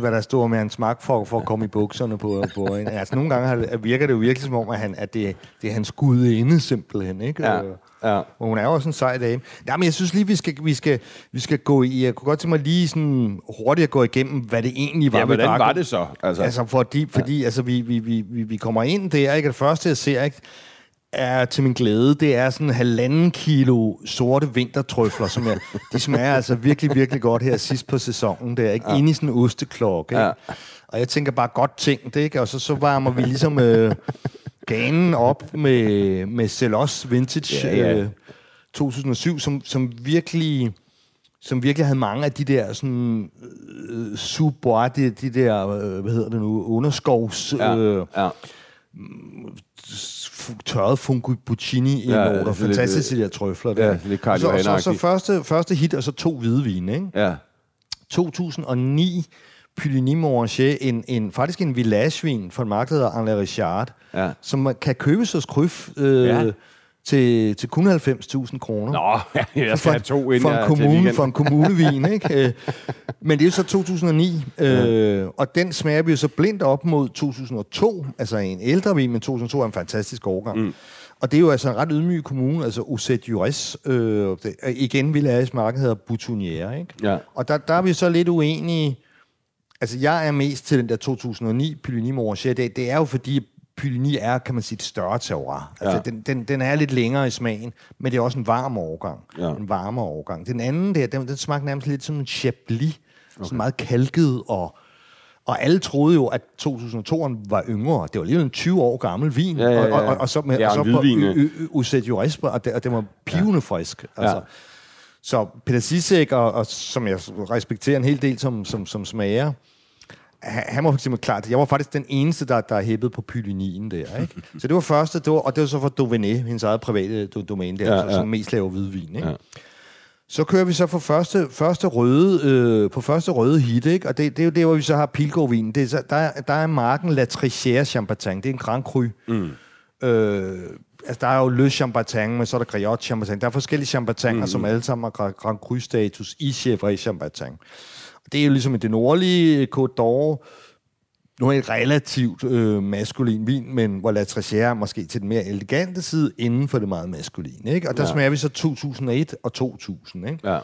hvad der stod med hans magt for, for at komme i bukserne på, på en. Altså, nogle gange virker det jo virkelig som om, at, han, at det, det er hans gudinde simpelthen, ikke? Ja. Ja. Og hun er jo også en sej dame. Ja, men jeg synes lige, vi skal, vi skal, vi skal gå i... Jeg kunne godt tænke mig lige sådan hurtigt at gå igennem, hvad det egentlig var. Ja, hvordan var det så? Altså, altså fordi, fordi ja. altså, vi, vi, vi, vi kommer ind der, ikke? Det første, jeg ser, ikke? er til min glæde, det er sådan halvanden kilo sorte vintertrøfler, som jeg, *laughs* de smager altså virkelig, virkelig godt her sidst på sæsonen. Det er ikke ja. inde i sådan en osteklokke. Ja. Og jeg tænker bare godt ting, det ikke? Og så, så varmer vi ligesom øh, ganen op med, med Celos Vintage ja, ja. Øh, 2007, som, som virkelig som virkelig havde mange af de der sådan øh, super, de, de der, øh, hvad hedder det nu, underskovs... Ja, øh, ja tørret fungi buccini i ja, noter. Fantastisk, de der trøfler der. Ja, det er så, så, så, første, første hit, og så to hvide vine, ikke? Ja. 2009, Puligny Moranger, en, en, faktisk en villagevin fra en marked, der hedder Richard, ja. som kan købes hos Kryf, øh, ja til, til kun 90.000 kroner. Nå, *laughs* jeg skal have to ind for en kommune, For en kommunevin, ikke? *laughs* Øh, men det er jo så 2009, ja. øh, og den smager vi jo så blindt op mod 2002, altså en ældre vin, men 2002 er en fantastisk årgang. Mm. Og det er jo altså en ret ydmyg kommune, altså Uset Jures. Øh, det, igen, Villages marked hedder Boutonière, ikke? Ja. Og der, der er vi så lidt uenige. Altså, jeg er mest til den der 2009 Puligny Moranger. Det, det er jo fordi, Pyligny er, kan man sige, et større terroir. Altså, ja. den, den, den er lidt længere i smagen, men det er også en varm overgang. Ja. En varmere overgang. Den anden der, den, den smagte nærmest lidt som en Chablis. Okay. Sådan meget kalket og... Og alle troede jo, at 2002'eren var yngre. Det var lige en 20 år gammel vin. Ja, ja, ja. Og, og, og, så med, ja, og så på Uset Jurespa, og det, og det var pivende ja. frisk. Altså. Ja. så Peter Sisek, og, og, som jeg respekterer en hel del som, som, som smager, han var for eksempel klart, jeg var faktisk den eneste, der, der hæppede på pylinien der, ikke? Så det var første, det var, og det var så for Dovenet, hendes eget private domæne der, ja, ja. som mest laver hvidvin, ikke? Ja. Så kører vi så for første, første røde, øh, på første røde hit, ikke? og det, det er jo der, hvor vi så har Pilgårdvin. Det er, så, der, der er marken La Trichère Champagne. Det er en Grand Cru. Mm. Øh, altså, der er jo Le Champagne, men så er der Griotte Champagne. Der er forskellige champagner, mm. som alle sammen har Grand Cru-status i Chevrolet Champagne. Det er jo ligesom i det nordlige Côte d'Or, nu er et relativt øh, maskulin vin, men hvor La Trachère er måske til den mere elegante side, inden for det meget maskuline. Ikke? Og der ja. smager vi så 2001 og 2000. Ikke? Ja.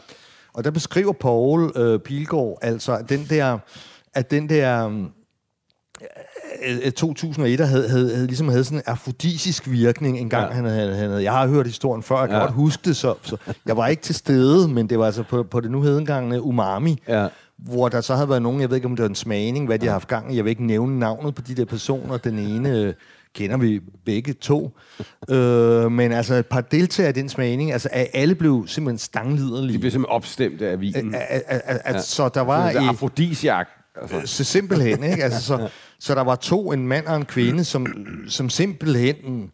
Og der beskriver Paul øh, Pilgaard altså, at den der, at den der øh, 2001 havde, havde, havde, ligesom havde sådan en afrodisisk virkning en gang, ja. han, havde, han havde. Jeg har hørt historien før, jeg kan ja. godt huske det, så, så jeg var ikke til stede, men det var altså på, på det nu hedengangne Umami, ja hvor der så havde været nogen, jeg ved ikke, om det var en smagning, hvad de har haft gang i. Jeg vil ikke nævne navnet på de der personer. Den ene øh, kender vi begge to. øh, men altså et par deltagere i den smagning, altså alle blev simpelthen stangliderlige. De blev simpelthen opstemt af vinen. ja. Så der var... Altså, afrodisiak. Altså. Så simpelthen, ikke? Altså, så, så der var to, en mand og en kvinde, som, som simpelthen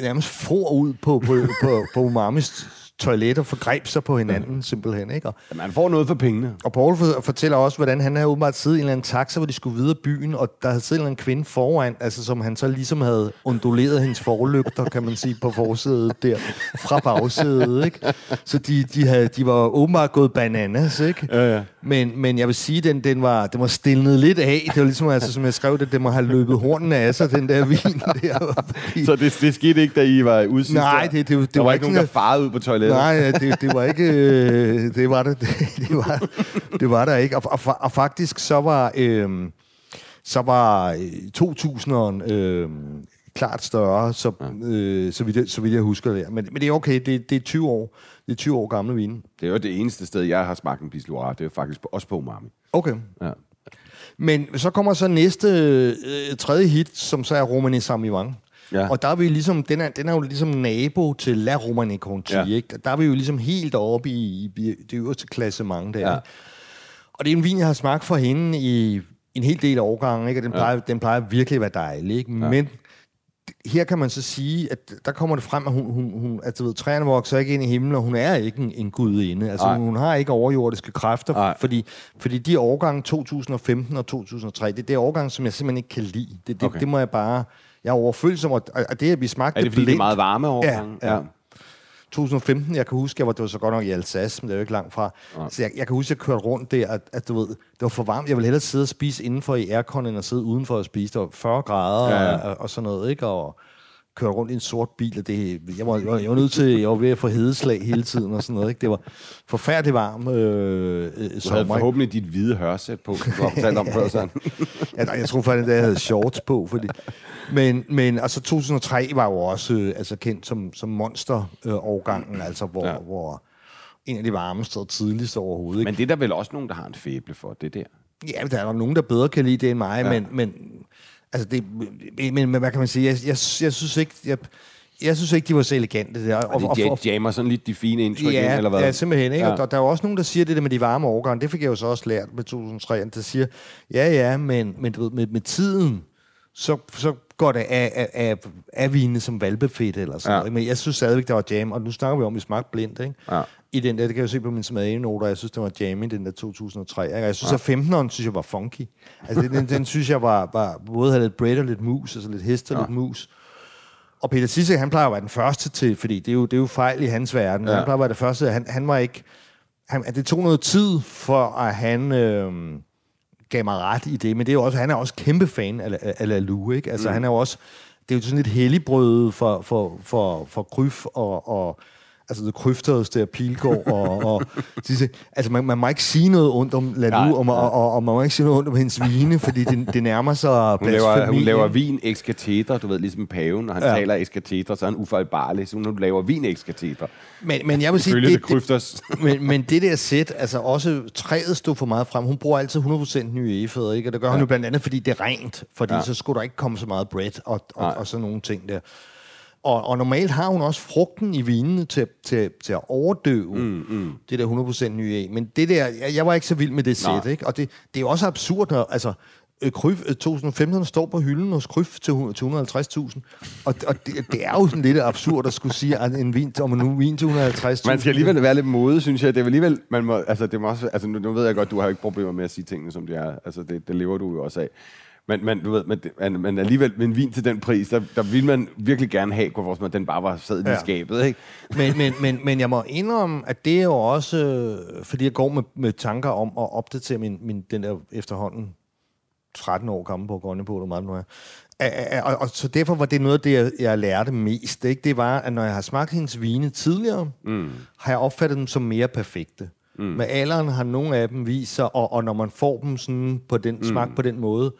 nærmest for ud på, på, på, på Umamis toiletter forgreb sig på hinanden, mm. simpelthen. Ikke? Og, ja, man får noget for pengene. Og Paul fortæller også, hvordan han havde åbenbart siddet i en eller anden taxa, hvor de skulle videre byen, og der havde siddet en eller kvinde foran, altså som han så ligesom havde unduleret hendes forlygter, kan man sige, på forsædet der, fra bagsædet. Ikke? Så de, de, havde, de var åbenbart gået bananas, ikke? Ja, ja. Men, men jeg vil sige, den, den, var, den var stilnet lidt af. Det var ligesom, altså, som jeg skrev det, det må have løbet hornene af sig, den der vin der. så det, det skete ikke, da I var udsigt? Nej, det, det, det, der var, var ikke nogen, der farede ud på toilettet? Nej, det, det var ikke... Øh, det var det, det, *laughs* det, var, det var der ikke. Og, og, og faktisk så var... Øh, så var 2000'eren øh, klart større, så, øh, så, vidt, så vidt jeg husker det. Men, men det er okay, det, det er 20 år. Det er 20 år gamle vine. Det er jo det eneste sted, jeg har smagt en Pisloire. Det er faktisk også på umami. Okay. Ja. Men så kommer så næste øh, tredje hit, som så er Romani Samivang. Ja. Og der er vi ligesom, den er, den er jo ligesom nabo til La Romani Conti, ja. ikke? Der er vi jo ligesom helt oppe i, i det øverste klassement der. Ja. Og det er en vin, jeg har smagt for hende i en hel del årgange, ikke? Og den plejer, ja. den plejer virkelig at være dejlig, ikke? Ja. Men her kan man så sige, at der kommer det frem, at hun, hun, hun altså, ved, træerne vokser ikke ind i himlen, og hun er ikke en, en gudinde. Altså, hun, hun har ikke overjordiske kræfter, fordi, fordi de årgange 2015 og 2003, det er det årgang, som jeg simpelthen ikke kan lide. Det, det, okay. det må jeg bare... Jeg er overfølsom, og, og det, at vi smagte Er det, fordi blindt, det er meget varme årgange? Ja, ja. 2015, jeg kan huske, jeg var, det var så godt nok i Alsace, men det er jo ikke langt fra. Ja. Så jeg, jeg kan huske, at jeg kørte rundt der, at, at du ved, det var for varmt. Jeg ville hellere sidde og spise indenfor i aircon, end at sidde udenfor og spise. Det var 40 grader ja, ja. Og, og, sådan noget, ikke? Og, køre rundt i en sort bil, og det, jeg, var, jeg var nødt til, jeg var ved at få hedeslag hele tiden og sådan noget. Ikke? Det var forfærdeligt varmt øh, øh, Du havde forhåbentlig dit hvide hørsæt på, du har om før sådan. ja, jeg tror faktisk, at jeg havde shorts på, fordi... Men, men altså 2003 var jo også øh, altså kendt som, som monster-årgangen, øh, altså hvor, ja. hvor en af de varmeste og tidligste overhovedet. Ikke? Men det er der vel også nogen, der har en fæble for, det der? Ja, der er nogen, der bedre kan lide det end mig, ja. men, men Altså, det, men, men hvad kan man sige? Jeg, jeg, jeg synes ikke... Jeg, jeg synes ikke, de var så elegante. Der. Og, og, og, jammer sådan lidt de fine indtryk ja, ind, eller hvad? Ja, simpelthen. Ikke? Ja. Og der, der er jo også nogen, der siger det der med de varme årgange. Det fik jeg jo så også lært med 2003. Der siger, ja, ja, men, men du ved, med, med tiden, så, så går det af, af, af, af vine som valbefedt eller sådan ja. noget. Men jeg synes stadigvæk, der var jam. Og nu snakker vi om, at vi smagte blindt, ikke? Ja. I den der, det kan jeg jo se på min smagenoter, jeg synes, det var jam i den der 2003. Ikke? Jeg synes, ja. at 15'eren synes jeg var funky. Altså, den, den, den synes jeg var, var både havde lidt bread og lidt mus, altså lidt hest og ja. lidt mus. Og Peter Sisse, han plejer at være den første til, fordi det er jo, det er jo fejl i hans verden. Ja. Han plejer at være det første. Han, han var ikke... Han, det tog noget tid for, at han... Øh, gav mig ret i det, men det er jo også, han er også kæmpe fan af, af, Lalu, ikke? Altså, mm. han er jo også, det er jo sådan et helligbrød for, for, for, for Gryf og, og altså det kryftedes der Pilgaard, og, og disse, altså man, man må ikke sige noget ondt om Ladu, og, og, og, og, man må ikke sige noget ondt om hendes vine, fordi det, det nærmer sig hun laver, hun laver vin ex du ved, ligesom paven, når han ja. taler ex så er han ufejlbarlig, så hun laver vin ex. Men, men jeg vil sige, det, det, det, *laughs* men, men det der sæt, altså også træet stod for meget frem. Hun bruger altid 100% nye efeder, ikke? Og det gør ja. hun jo blandt andet, fordi det er rent, fordi ja. så skulle der ikke komme så meget bread og, og, og sådan nogle ting der. Og, og normalt har hun også frugten i vinene til, til, til at overdøve mm, mm. det der 100% nye af. Men det der, jeg, jeg var ikke så vild med det sæt, ikke? Og det, det er jo også absurd, når, altså, Kryf 2015 står på hylden hos Kryf til 250.000. Og, og det, det, er jo sådan lidt absurd at skulle sige, at en vin, om en vin til 150.000. Man skal alligevel være lidt mode, synes jeg. Det er alligevel, man må, altså, det må også, altså, nu, nu, ved jeg godt, du har ikke problemer med at sige tingene, som de er. Altså, det, det lever du jo også af. Men, men du ved, men, men alligevel med en vin til den pris, der, der ville man virkelig gerne have, hvor den bare var sad ja. i skabet, ikke? *laughs* Men, men, men, men jeg må indrømme, at det er jo også, fordi jeg går med, med tanker om at opdatere min, min, den der efterhånden 13 år gammel på Grønne på, meget nu er. Og, og, så derfor var det noget af det, jeg, jeg lærte mest. Ikke? Det var, at når jeg har smagt hendes vine tidligere, mm. har jeg opfattet dem som mere perfekte. Mm. Med alderen har nogle af dem vist sig, og, og når man får dem sådan på den, mm. smag på den måde,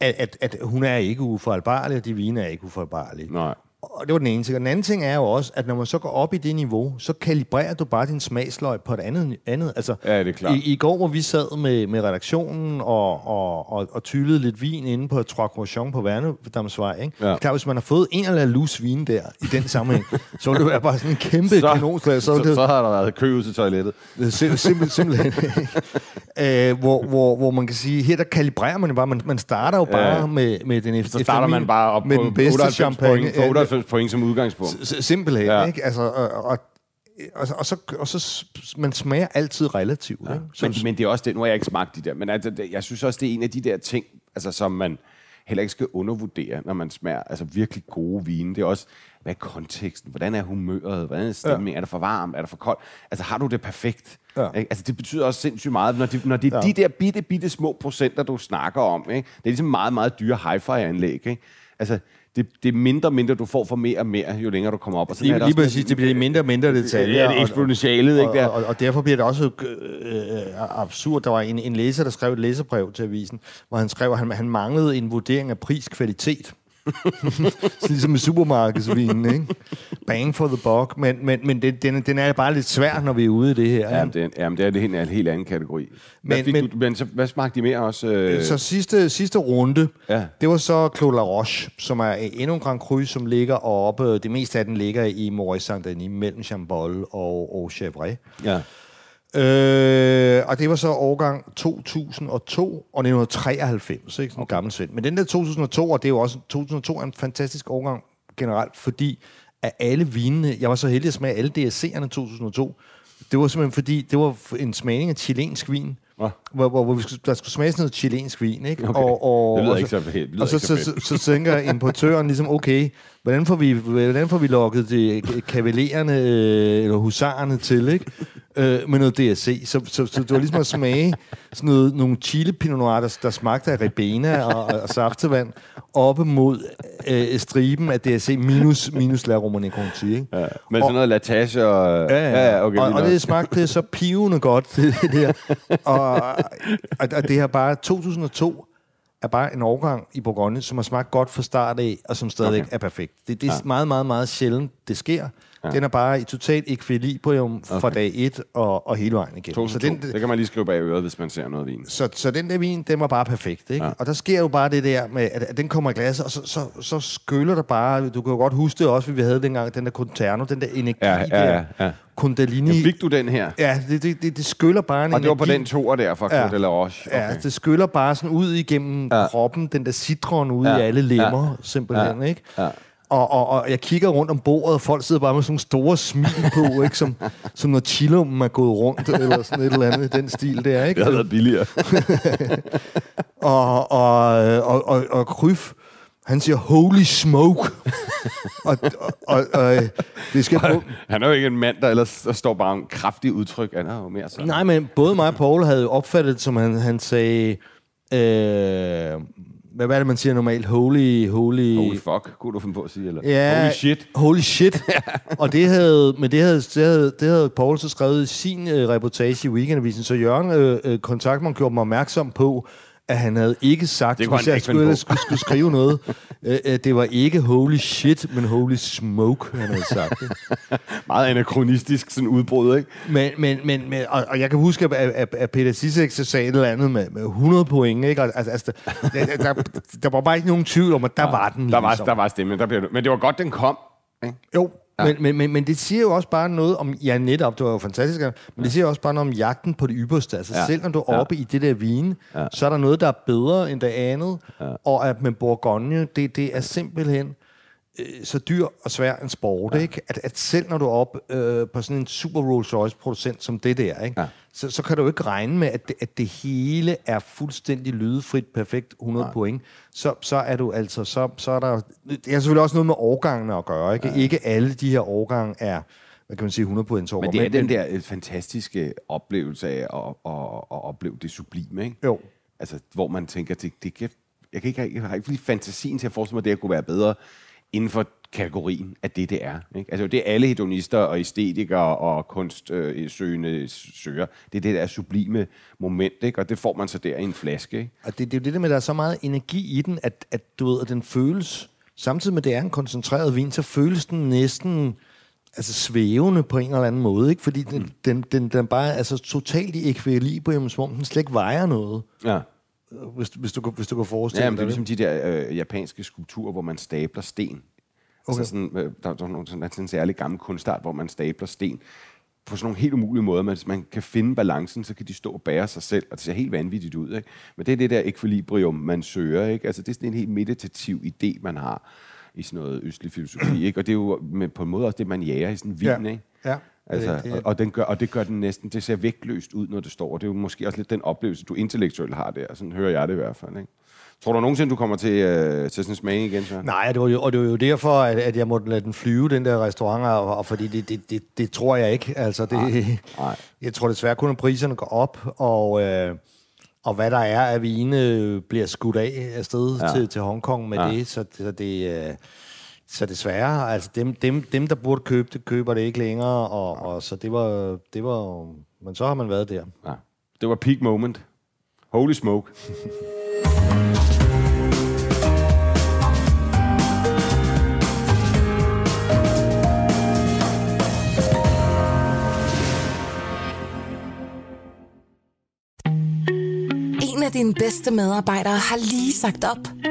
at, at, at hun er ikke uforbarlig, og de vine er ikke ufejlbarlige. Nej. Og det var den ene ting. Og den anden ting er jo også, at når man så går op i det niveau, så kalibrerer du bare din smagsløg på et andet. andet. Altså, ja, det er klart. I, I går, hvor vi sad med, med redaktionen og, og, og, og tyllede lidt vin inde på Trois Croissant på Værnedamsvej, ikke? Ja. Klar, hvis man har fået en eller anden lus vin der, i den sammenhæng, så vil det være bare sådan en kæmpe så, kanonslag. Så, så, det, så, har der været kø ud til toilettet. Sim, simpel, simpelthen. Æh, hvor, hvor, hvor man kan sige, her der kalibrerer man jo bare. Man, man starter jo bare ja. med, med den efter, Så starter man bare op med på den bedste champagne. Point, 98 point som udgangspunkt. S- simpelthen, ja. ikke? Altså, og, og, og, og, så, og så man smager altid relativt. Ja. Ikke? Men, men det er også det, nu har jeg ikke smagt de der, men altså, det, jeg synes også, det er en af de der ting, altså, som man heller ikke skal undervurdere, når man smager altså, virkelig gode vine. Det er også, hvad er konteksten? Hvordan er humøret? Hvordan er stemningen? Ja. Er det for varmt? Er det for koldt? Altså, har du det perfekt? Ja. Ikke? Altså, det betyder også sindssygt meget, når, de, når det er ja. de der bitte, bitte små procenter, du snakker om. Ikke? Det er ligesom meget, meget dyre hi-fi-anlæg. Ikke? Altså, det, det er mindre og mindre, du får for mere og mere, jo længere du kommer op. Og lige, det lige præcis, det bliver mindre og mindre detaljer. Ja, det er eksponentialet, ikke der? Og, og, og derfor bliver det også øh, absurd. Der var en, en læser, der skrev et læserbrev til avisen, hvor han skrev, at han, han manglede en vurdering af pris-kvalitet. Ligesom med supermarkedsvinen, ikke? Bang for the buck. Men, men, men det, den, den er bare lidt svær, når vi er ude i det her. Jamen, det, jamen, det er det en, en helt anden kategori. Hvad, men, men, du, men så, hvad smagte de mere også? Øh... Så sidste, sidste runde, ja. det var så Clos La Roche, som er endnu en Grand Cru, som ligger oppe. Det meste af den ligger i Maurice Saint-Denis, mellem Chambol og, og Chevrolet. Ja. Øh, og det var så årgang 2002 og 1993, ikke? Sådan okay. gammel svend. Men den der 2002, og det er jo også, 2002 er en fantastisk årgang generelt, fordi af alle vinene, jeg var så heldig at smage alle DSC'erne 2002, det var simpelthen fordi, det var en smagning af chilensk vin, Ja. Hvor, hvor, hvor vi skulle, der skulle smage sådan noget chilensk vin, ikke? Okay. Og, og, det lyder ikke så fedt. Og så, så, så, så, så tænker importøren ligesom, okay, hvordan får vi, hvordan får vi lukket de kavalererne øh, eller husarerne til, ikke? Øh, med noget DSC. Så, så, så det var ligesom at smage sådan noget, nogle chile pinot noir, der, der smagte af ribena og, og saftevand, oppe mod øh, striben af DSC minus, minus La Romane Conti, ikke? Ja, men sådan noget latage og... Ja, ja, ja okay, og, og det smagte så pivende godt, *laughs* det, det der. Og, og, det her bare 2002 er bare en overgang i Bourgogne, som har smagt godt fra start af, og som stadig okay. er perfekt. Det, det er ja. meget, meget, meget sjældent, det sker. Ja. Den er bare i totalt ekvilibrium okay. fra dag 1 og, og hele vejen igennem. så den, det kan man lige skrive bag øret, hvis man ser noget vin. Så, så den der vin, den var bare perfekt. Ikke? Ja. Og der sker jo bare det der med, at, at den kommer i glasset, og så, så, så skyller der bare... Du kan jo godt huske det også, vi havde dengang, den der Conterno, den der energi ja, ja, ja, ja. der. Kundalini. Ja, fik du den her? Ja, det, det, det, det skyller bare en Og det var på den toer der fra ja. Côte? Okay. Ja, det skyller bare sådan ud igennem ja. kroppen, den der citron ud ja. i alle lemmer, ja. simpelthen, ja. ikke? Ja. Og, og, og jeg kigger rundt om bordet, og folk sidder bare med sådan nogle store smil på, *laughs* ikke? Som, som når chillum er gået rundt, eller sådan et eller andet i den stil der, ikke? Det havde været billigere. *laughs* og, og, og, og, og Kryf, han siger, holy smoke. *laughs* og, og, og, og, det skal på... Han er jo ikke en mand, der ellers der står bare en kraftig udtryk. Han er jo mere sådan. Nej, men både mig og Paul havde opfattet det, som han, han sagde... Øh, hvad, hvad er det, man siger normalt? Holy, holy... Holy fuck, kunne du finde på at sige, eller? Ja, holy shit. Holy shit. *laughs* og det havde, men det havde, det havde, det havde Paul så skrevet i sin uh, reportage i Weekendavisen, så Jørgen uh, kontaktmand gjorde mig opmærksom på, at han havde ikke sagt, det hvis jeg skulle, skulle, skulle skrive noget, uh, det var ikke holy shit, men holy smoke, han havde sagt. *laughs* Meget anachronistisk sådan udbrud, ikke? Men, men, men, men og, og jeg kan huske, at, at, at Peter Sissek sagde et eller andet med, med 100 point, ikke? Altså, altså der, der, der var bare ikke nogen tvivl om, at der ja, var den. Der var, ligesom. der var stemmen, der blev, men det var godt, den kom. Ikke? Jo, Ja. Men, men, men, men det siger jo også bare noget om, ja netop, det var jo fantastisk, men det siger også bare noget om jagten på det ypperste. Altså ja. selv når du er oppe ja. i det der vin, ja. så er der noget, der er bedre end det andet, ja. og at med Bourgogne, det, det er simpelthen øh, så dyr og svær en sport, ja. ikke? At, at selv når du er oppe øh, på sådan en super Rolls Royce producent som det der, ikke? Ja. Så, så kan du ikke regne med, at det, at det hele er fuldstændig lydefrit, perfekt, 100 ja. point. Så, så er du altså, så, så er der, det er selvfølgelig også noget med årgangene at gøre, ikke? Ja. Ikke alle de her årgange er, hvad kan man sige, 100 point Men det er men, den der øh, fantastiske oplevelse af at, at, at opleve det sublime, ikke? Jo. Altså, hvor man tænker, det, det kan, jeg, kan ikke, jeg har ikke lige fantasien til at forestille mig, at det kunne være bedre inden for kategorien af det, det er. Ikke? Altså, det er alle hedonister og æstetikere og kunstsøgende øh, søger. Det er det der sublime moment, ikke? og det får man så der i en flaske. Ikke? Og det, det er jo det der med, at der er så meget energi i den, at, at, du ved, at den føles, samtidig med, at det er en koncentreret vin, så føles den næsten altså svævende på en eller anden måde, ikke? Fordi den, mm. den, den, den bare er altså totalt i ekvilibrium, som om den slet ikke vejer noget. Ja. Hvis, hvis, du, hvis du kan forestille ja, dig det. er ligesom de der øh, japanske skulpturer, hvor man stabler sten. Okay. Altså sådan, øh, der, der, er sådan, sådan en særlig gammel kunstart, hvor man stabler sten på sådan nogle helt umulige måder. Men hvis man kan finde balancen, så kan de stå og bære sig selv, og det ser helt vanvittigt ud. Ikke? Men det er det der ekvilibrium, man søger. Ikke? Altså, det er sådan en helt meditativ idé, man har i sådan noget østlig filosofi. Ikke? Og det er jo med, på en måde også det, man jager i sådan en vin. Ja. Ikke? Ja. Altså, det, det, og, og, den gør, og det gør den næsten, det ser vægtløst ud, når det står. Og det er jo måske også lidt den oplevelse, du intellektuelt har der. Sådan hører jeg det i hvert fald. Ikke? Tror du nogensinde, du kommer til, øh, til sådan en smag igen? Så? Nej, det var jo, og det var jo derfor, at, at jeg måtte lade den flyve, den der restaurant, og, og fordi det, det, det, det tror jeg ikke. Altså, det, nej, nej. Jeg tror desværre kun, at priserne går op, og, øh, og hvad der er af vine, bliver skudt af afsted ja. til, til Hongkong med ja. det, så, så det... Øh, så desværre, altså dem, dem, dem, der burde købe det, køber det ikke længere, og, og så det var, det var, men så har man været der. Ja. Det var peak moment. Holy smoke. En af dine bedste medarbejdere har lige sagt op.